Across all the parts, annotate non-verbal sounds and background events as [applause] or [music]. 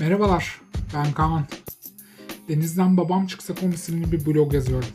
Merhabalar, ben Kaan. Denizden Babam Çıksa isimli bir blog yazıyorum.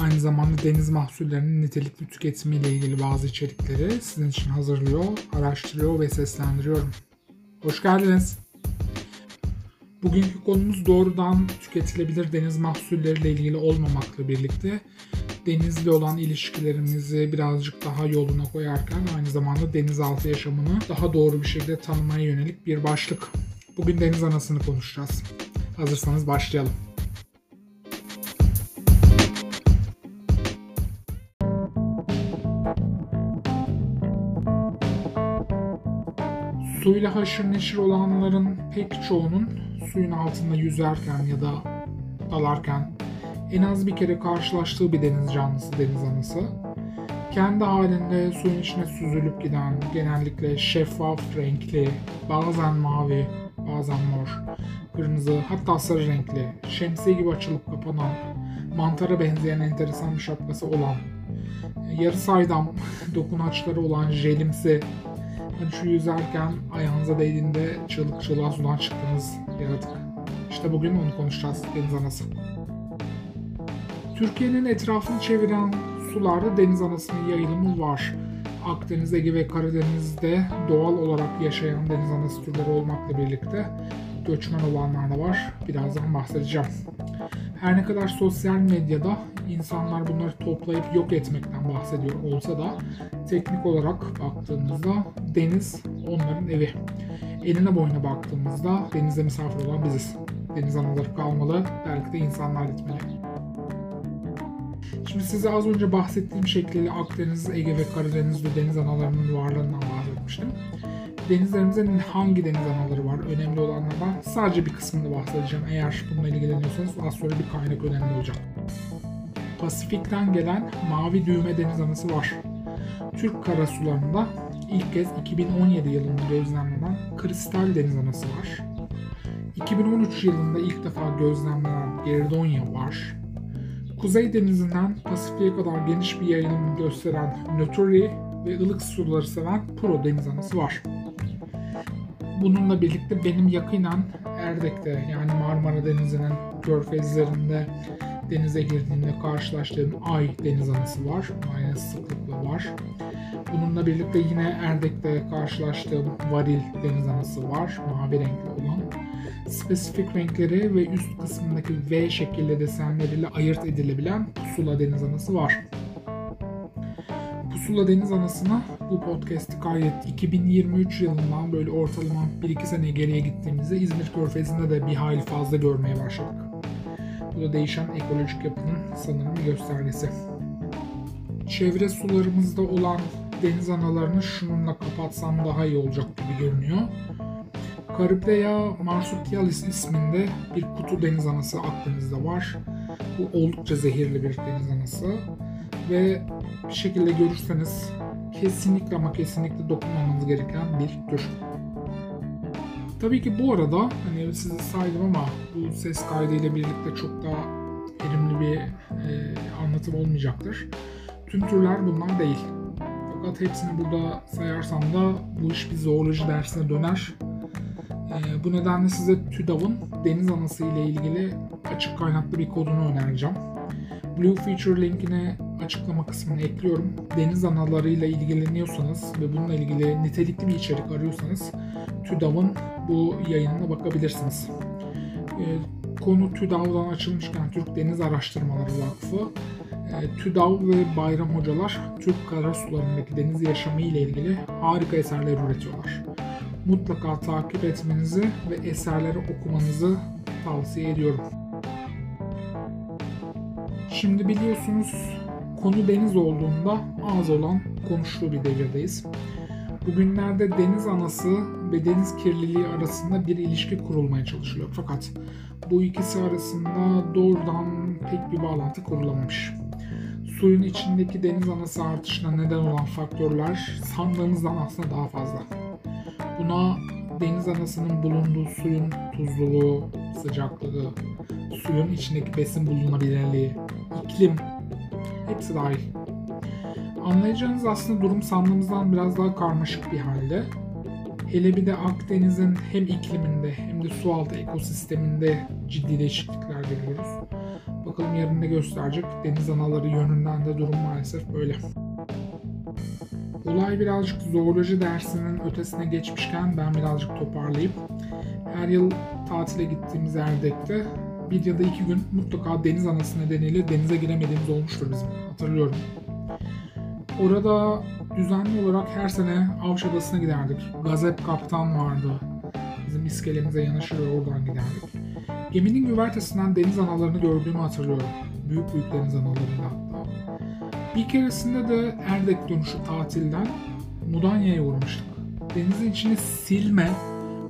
Aynı zamanda deniz mahsullerinin nitelikli tüketimiyle ilgili bazı içerikleri sizin için hazırlıyor, araştırıyor ve seslendiriyorum. Hoş geldiniz. Bugünkü konumuz doğrudan tüketilebilir deniz mahsulleriyle ilgili olmamakla birlikte denizle olan ilişkilerimizi birazcık daha yoluna koyarken aynı zamanda denizaltı yaşamını daha doğru bir şekilde tanımaya yönelik bir başlık. Bugün deniz anasını konuşacağız. Hazırsanız başlayalım. Suyla haşır neşir olanların pek çoğunun suyun altında yüzerken ya da dalarken en az bir kere karşılaştığı bir deniz canlısı deniz anası. Kendi halinde suyun içine süzülüp giden, genellikle şeffaf renkli, bazen mavi, bazen mor, kırmızı hatta sarı renkli, şemsiye gibi açılıp kapanan, mantara benzeyen enteresan bir şapkası olan, yarı saydam [laughs] dokunaçları olan jelimsi, hani şu yüzerken ayağınıza değdiğinde çığlık çığlığa sudan çıktığınız yaratık. İşte bugün onu konuşacağız deniz anası. Türkiye'nin etrafını çeviren sularda deniz anasının yayılımı var. Akdeniz, Ege ve Karadeniz'de doğal olarak yaşayan deniz anası türleri olmakla birlikte göçmen olanlar da var. Birazdan bahsedeceğim. Her ne kadar sosyal medyada insanlar bunları toplayıp yok etmekten bahsediyor olsa da teknik olarak baktığımızda deniz onların evi. Eline boyuna baktığımızda denizde misafir olan biziz. Deniz anaları kalmalı, belki de insanlar gitmeli. Şimdi size az önce bahsettiğim şekliyle Akdeniz, Ege ve Karadeniz'de deniz analarının varlığından bahsetmiştim. Denizlerimizin hangi deniz anaları var? Önemli olanlardan sadece bir kısmını bahsedeceğim. Eğer bununla ilgileniyorsanız az sonra bir kaynak önemli olacak. Pasifik'ten gelen mavi düğme deniz anası var. Türk karasularında ilk kez 2017 yılında gözlemlenen kristal deniz anası var. 2013 yılında ilk defa gözlemlenen Geridonia var. Kuzey denizinden Pasifik'e kadar geniş bir yayılım gösteren Noturi ve ılık suları seven Pro deniz anası var. Bununla birlikte benim yakinen Erdek'te yani Marmara Denizi'nin körfezlerinde denize girdiğimde karşılaştığım Ay deniz anası var. Aynı sıklıkla var. Bununla birlikte yine Erdek'te karşılaştığım Varil deniz anası var. Mavi renkli olan. Spesifik renkleri ve üst kısmındaki V şekilli desenleriyle ayırt edilebilen Pusula deniz anası var. Pusula Deniz Anası'na bu podcast'i kaydettik. 2023 yılından böyle ortalama 1-2 sene geriye gittiğimizde İzmir Körfezi'nde de bir hayli fazla görmeye başladık. Bu da değişen ekolojik yapının sanırım bir göstergesi. Çevre sularımızda olan deniz analarını şununla kapatsam daha iyi olacak gibi görünüyor. Caribdea marsupialis isminde bir kutu deniz anası Akdeniz'de var. Bu oldukça zehirli bir deniz anası ve bir şekilde görürseniz kesinlikle ama kesinlikle dokunmamanız gereken bir tür. Tabii ki bu arada hani size saydım ama bu ses kaydı ile birlikte çok daha erimli bir e, anlatım olmayacaktır. Tüm türler bunlar değil. Fakat hepsini burada sayarsam da bu iş bir zooloji dersine döner. E, bu nedenle size TÜDAV'ın deniz anası ile ilgili açık kaynaklı bir kodunu önereceğim. Blue Feature linkine açıklama kısmına ekliyorum. Deniz analarıyla ilgileniyorsanız ve bununla ilgili nitelikli bir içerik arıyorsanız TÜDAV'ın bu yayınına bakabilirsiniz. E, konu TÜDAV'dan açılmışken Türk Deniz Araştırmaları Vakfı e, TÜDAV ve Bayram Hocalar Türk karasularındaki deniz yaşamı ile ilgili harika eserler üretiyorlar. Mutlaka takip etmenizi ve eserleri okumanızı tavsiye ediyorum. Şimdi biliyorsunuz konu deniz olduğunda az olan konuştuğu bir devirdeyiz. Bugünlerde deniz anası ve deniz kirliliği arasında bir ilişki kurulmaya çalışılıyor. Fakat bu ikisi arasında doğrudan pek bir bağlantı kurulamamış. Suyun içindeki deniz anası artışına neden olan faktörler sandığımızdan aslında daha fazla. Buna deniz anasının bulunduğu suyun tuzluluğu, sıcaklığı, suyun içindeki besin bulunabilirliği, iklim hepsi dahil. Anlayacağınız aslında durum sandığımızdan biraz daha karmaşık bir halde. Hele bir de Akdeniz'in hem ikliminde hem de sualtı ekosisteminde ciddi değişiklikler görüyoruz. Bakalım yarın ne gösterecek. Deniz anaları yönünden de durum maalesef böyle. Olay birazcık zooloji dersinin ötesine geçmişken ben birazcık toparlayıp her yıl tatile gittiğimiz Erdek'te bir ya da iki gün mutlaka deniz anası nedeniyle denize giremediğimiz olmuştur bizim. Hatırlıyorum. Orada düzenli olarak her sene Avş Adası'na giderdik. Gazep Kaptan vardı. Bizim iskelemize yanaşır oradan giderdik. Geminin güvertesinden deniz analarını gördüğümü hatırlıyorum. Büyük büyük deniz analarıyla hatta. Bir keresinde de Erdek dönüşü tatilden Mudanya'ya uğramıştık. Denizin içini silme,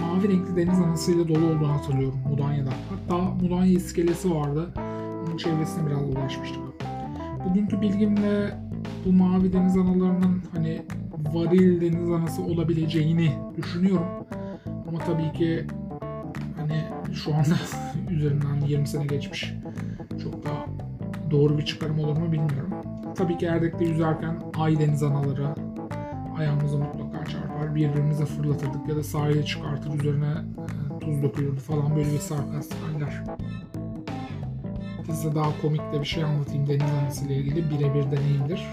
mavi renkli deniz anasıyla dolu olduğunu hatırlıyorum Mudanya'da. Hatta Mudanya iskelesi vardı. Onun çevresine biraz dolaşmıştık. Bugünkü bilgimle bu mavi deniz analarının hani varil deniz anası olabileceğini düşünüyorum. Ama tabii ki hani şu anda [laughs] üzerinden 20 sene geçmiş. Çok da doğru bir çıkarım olur mu bilmiyorum. Tabii ki Erdek'te yüzerken ay deniz anaları ayağımıza mutlaka çarpar. Birbirimize fırlatırdık ya da sahile çıkartır üzerine e, tuz dökülürdü falan böyle bir sarkastik haller. Size daha komik de bir şey anlatayım deniz anası ile ilgili birebir deneyimdir.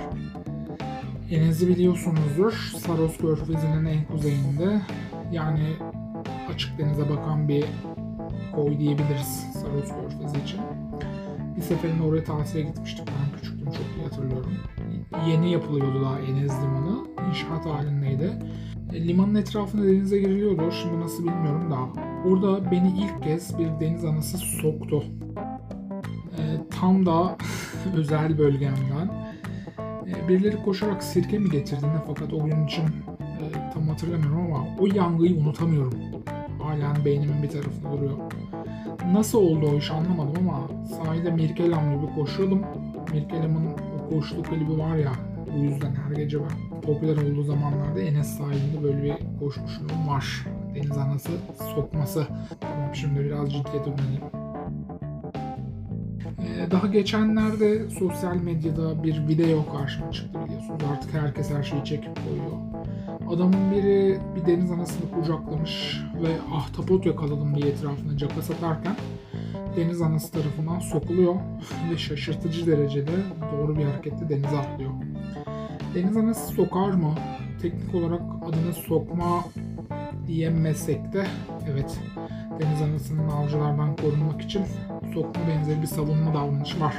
Enez'i biliyorsunuzdur. Saros Körfezi'nin en kuzeyinde. Yani açık denize bakan bir koy diyebiliriz Saros Körfezi için. Bir seferinde oraya tatile gitmiştik. Ben çok iyi hatırlıyorum. Yeni yapılıyordu daha Enez Limanı. İnşaat halindeydi. E, limanın etrafında denize giriliyordu. Şimdi nasıl bilmiyorum da. Orada beni ilk kez bir deniz anası soktu. E, tam da [laughs] özel bölgemden. E, birileri koşarak sirke mi getirdiğinde fakat o gün için e, tam hatırlamıyorum ama o yangıyı unutamıyorum. Halen beynimin bir tarafında duruyor. Nasıl oldu o iş anlamadım ama sahilde Mirkelam gibi koşuyordum. Mirkelam'ın o koşulu klibi var ya bu yüzden her gece ben popüler olduğu zamanlarda Enes sahilinde böyle bir koşmuşluğum var. Deniz anası sokması. Tamam şimdi biraz ciddiyete dönelim. Ee, daha geçenlerde sosyal medyada bir video karşıma çıktı biliyorsunuz. Artık herkes her şeyi çekip koyuyor. Adamın biri bir deniz anasını kucaklamış ve ahtapot yakaladım diye etrafına caka satarken deniz anası tarafından sokuluyor [laughs] ve şaşırtıcı derecede doğru bir hareketle denize atlıyor. Deniz anası sokar mı? Teknik olarak adını sokma diyemesek de evet deniz anasının avcılardan korunmak için sokma benzeri bir savunma davranışı var.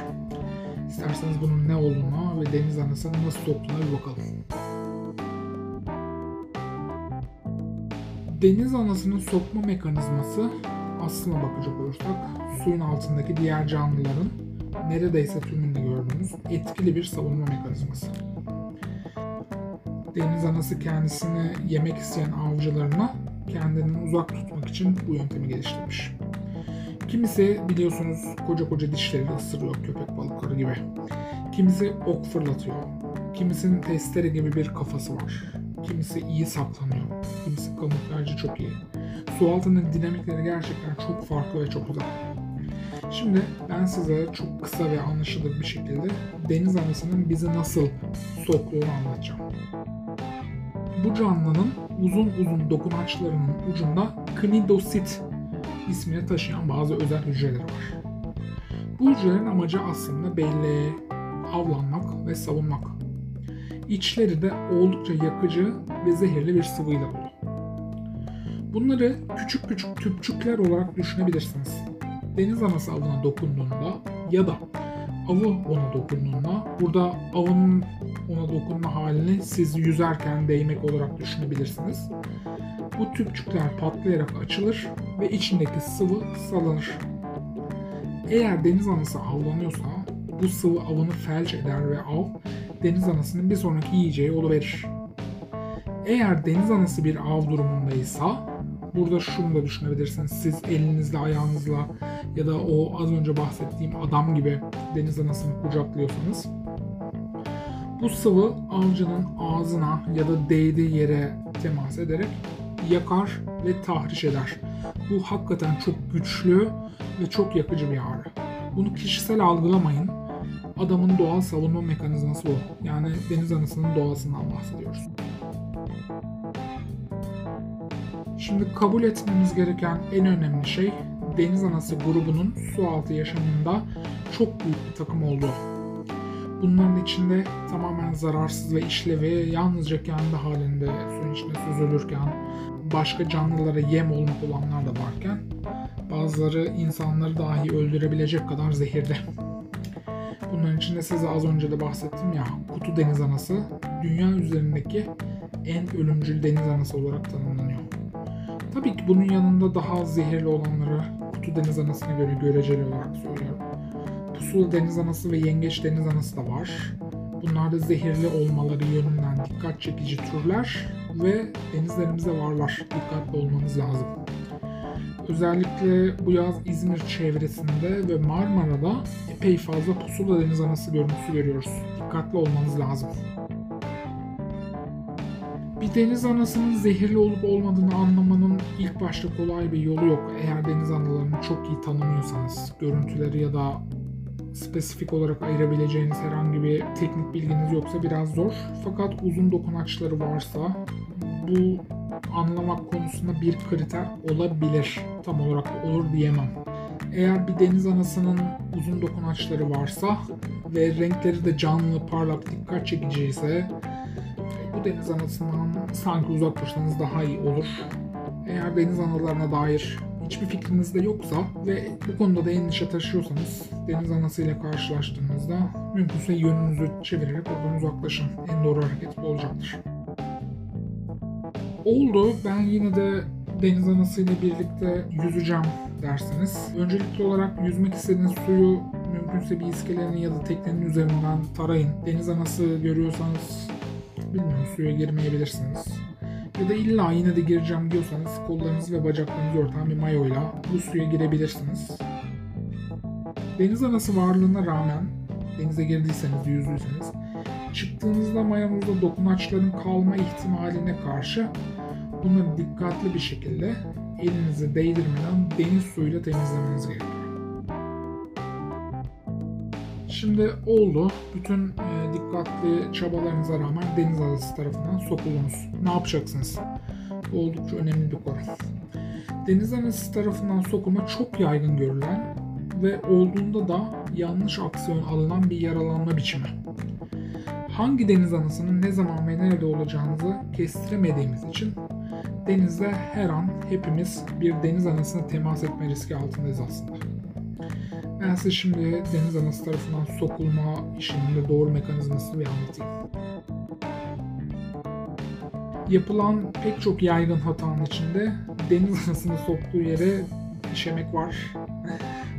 İsterseniz bunun ne olduğuna ve deniz anasının nasıl soktuğuna bir bakalım. Deniz anasının sokma mekanizması aslına bakacak olursak suyun altındaki diğer canlıların neredeyse tümünde gördüğümüz etkili bir savunma mekanizması. Deniz anası kendisini yemek isteyen avcılarına kendinden uzak tutmak için bu yöntemi geliştirmiş. Kimisi biliyorsunuz koca koca dişleriyle ısırıyor köpek balıkları gibi. Kimisi ok fırlatıyor. Kimisinin testere gibi bir kafası var. Kimisi iyi saklanıyor. Kimisi kamuflajcı çok iyi. Su altının dinamikleri gerçekten çok farklı ve çok güzel. Şimdi ben size çok kısa ve anlaşılır bir şekilde deniz anasının bizi nasıl soktuğunu anlatacağım. Bu canlının uzun uzun dokunaçlarının ucunda knidosit ismini taşıyan bazı özel hücreler var. Bu hücrelerin amacı aslında belleğe, avlanmak ve savunmak. İçleri de oldukça yakıcı ve zehirli bir sıvıyla dolu. Bunları küçük küçük tüpçükler olarak düşünebilirsiniz. Deniz anası avına dokunduğunda ya da avı ona dokunduğunda burada avın ona dokunma halini siz yüzerken değmek olarak düşünebilirsiniz. Bu tüpçükler patlayarak açılır ve içindeki sıvı salınır. Eğer deniz anası avlanıyorsa bu sıvı avını felç eder ve av deniz anasının bir sonraki yiyeceği oluverir. Eğer deniz anası bir av durumundaysa burada şunu da düşünebilirsiniz. Siz elinizle ayağınızla ya da o az önce bahsettiğim adam gibi deniz anasını kucaklıyorsanız bu sıvı avcının ağzına ya da değdiği yere temas ederek yakar ve tahriş eder. Bu hakikaten çok güçlü ve çok yakıcı bir ağrı. Bunu kişisel algılamayın. Adamın doğal savunma mekanizması bu. Yani deniz anasının doğasından bahsediyoruz. Şimdi kabul etmemiz gereken en önemli şey deniz anası grubunun su altı yaşamında çok büyük bir takım olduğu. Bunların içinde tamamen zararsız ve işlevi yalnızca kendi halinde suyun içinde süzülürken başka canlılara yem olmak olanlar da varken bazıları insanları dahi öldürebilecek kadar zehirli. Bunların içinde size az önce de bahsettim ya kutu deniz anası dünya üzerindeki en ölümcül deniz anası olarak tanımlanıyor. Tabii ki bunun yanında daha zehirli olanları kutu deniz anasına göre göreceli olarak söylüyorum. Pusula deniz anası ve yengeç deniz anası da var. Bunlar da zehirli olmaları yönünden dikkat çekici türler ve denizlerimizde varlar. Dikkatli olmanız lazım. Özellikle bu yaz İzmir çevresinde ve Marmara'da epey fazla pusula deniz anası görüntüsü görüyoruz. Dikkatli olmanız lazım. Bir deniz anasının zehirli olup olmadığını anlamanın ilk başta kolay bir yolu yok. Eğer deniz analarını çok iyi tanımıyorsanız, görüntüleri ya da spesifik olarak ayırabileceğiniz herhangi bir teknik bilginiz yoksa biraz zor. Fakat uzun dokunaçları varsa bu anlamak konusunda bir kriter olabilir. Tam olarak olur diyemem. Eğer bir deniz anasının uzun dokunaçları varsa ve renkleri de canlı, parlak, dikkat çekici ise deniz anasından sanki uzak dursanız daha iyi olur. Eğer deniz analarına dair hiçbir fikriniz de yoksa ve bu konuda da endişe taşıyorsanız deniz anasıyla karşılaştığınızda mümkünse yönünüzü çevirerek oradan uzaklaşın. En doğru hareket bu olacaktır. Oldu. Ben yine de deniz anasıyla birlikte yüzeceğim dersiniz. Öncelikli olarak yüzmek istediğiniz suyu mümkünse bir iskelenin ya da teknenin üzerinden tarayın. Deniz anası görüyorsanız bilmiyorum suya girmeyebilirsiniz. Ya da illa yine de gireceğim diyorsanız kollarınızı ve bacaklarınızı örten bir mayoyla bu suya girebilirsiniz. Deniz anası varlığına rağmen denize girdiyseniz, yüzdüyseniz çıktığınızda mayonuzda dokunaçların kalma ihtimaline karşı bunları dikkatli bir şekilde elinizi değdirmeden deniz suyuyla temizlemeniz gerekiyor. Şimdi oldu. Bütün e, dikkatli çabalarınıza rağmen deniz anası tarafından sokuldunuz. Ne yapacaksınız? Oldukça önemli bir konu. Deniz anası tarafından sokulma çok yaygın görülen ve olduğunda da yanlış aksiyon alınan bir yaralanma biçimi. Hangi deniz anasının ne zaman ve nerede olacağınızı kestiremediğimiz için denizde her an hepimiz bir deniz anasına temas etme riski altındayız aslında. Ben şimdi deniz anası tarafından sokulma işinin doğru mekanizmasını bir anlatayım. Yapılan pek çok yaygın hatanın içinde deniz anasını soktuğu yere işemek var.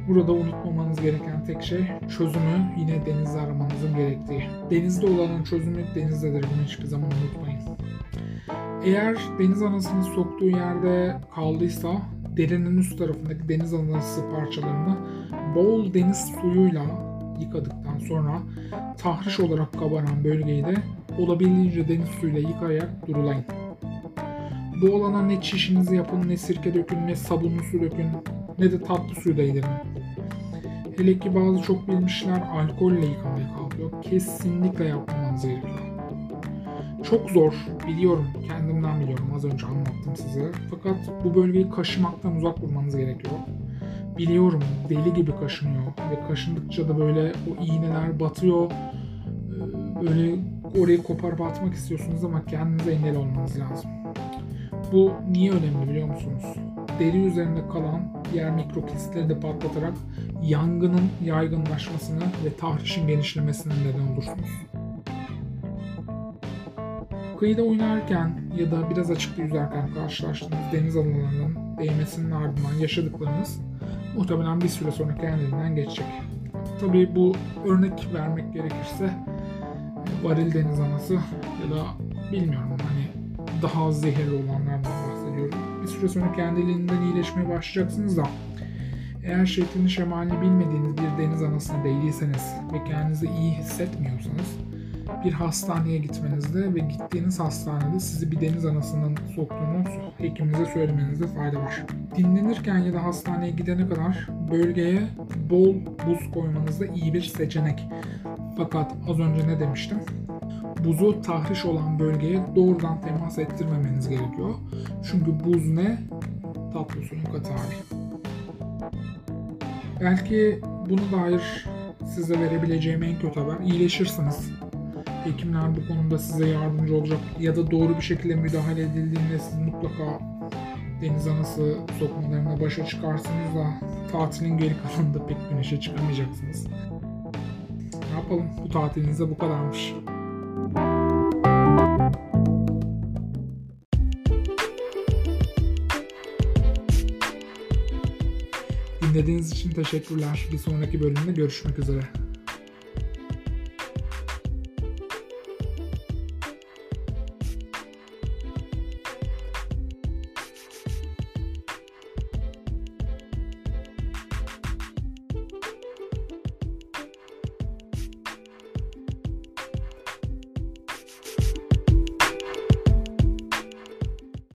Burada unutmamanız gereken tek şey çözümü yine denizde aramanızın gerektiği. Denizde olanın çözümü denizdedir. Bunu hiçbir zaman unutmayın. Eğer deniz anasını soktuğu yerde kaldıysa derinin üst tarafındaki deniz anası parçalarını bol deniz suyuyla yıkadıktan sonra tahriş olarak kabaran bölgeyi de olabildiğince deniz suyuyla yıkayarak durulayın. Bu olana ne çişinizi yapın, ne sirke dökün, ne sabunlu su dökün, ne de tatlı suyu değdirin. Hele ki bazı çok bilmişler alkolle yıkamaya kalkıyor. Kesinlikle yapmamanız gerekiyor. Çok zor, biliyorum, kendimden biliyorum, az önce anlattım size. Fakat bu bölgeyi kaşımaktan uzak durmanız gerekiyor. Biliyorum, deli gibi kaşınıyor ve kaşındıkça da böyle o iğneler batıyor. Ee, böyle orayı koparıp atmak istiyorsunuz ama kendinize engel olmanız lazım. Bu niye önemli biliyor musunuz? Deri üzerinde kalan diğer mikrokesitleri de patlatarak yangının yaygınlaşmasını ve tahrişin genişlemesine neden olursunuz. Kıyıda oynarken ya da biraz açıkta yüzerken karşılaştığınız deniz alanlarının değmesinin ardından yaşadıklarınız muhtemelen bir süre sonra kendiliğinden geçecek. Tabii bu örnek vermek gerekirse varil deniz anası ya da bilmiyorum hani daha az zehirli olanlardan bahsediyorum. Bir süre sonra kendiliğinden iyileşmeye başlayacaksınız da eğer şeklini şemalini bilmediğiniz bir deniz anasına değdiyseniz ve kendinizi iyi hissetmiyorsanız bir hastaneye gitmenizde ve gittiğiniz hastanede sizi bir deniz anasının soktuğunu hekiminize söylemenizde fayda var. Dinlenirken ya da hastaneye gidene kadar bölgeye bol buz koymanız da iyi bir seçenek. Fakat az önce ne demiştim? buzu tahriş olan bölgeye doğrudan temas ettirmemeniz gerekiyor. Çünkü buz ne? Tatlı suyun katı hali. Belki bunu dair size verebileceğim en kötü haber iyileşirsiniz. Hekimler bu konuda size yardımcı olacak ya da doğru bir şekilde müdahale edildiğinde siz mutlaka deniz anası sokmalarına başa çıkarsınız da tatilin geri kalanında pek güneşe çıkamayacaksınız. Ne yapalım bu tatilinize bu kadarmış. Dinlediğiniz için teşekkürler. Bir sonraki bölümde görüşmek üzere.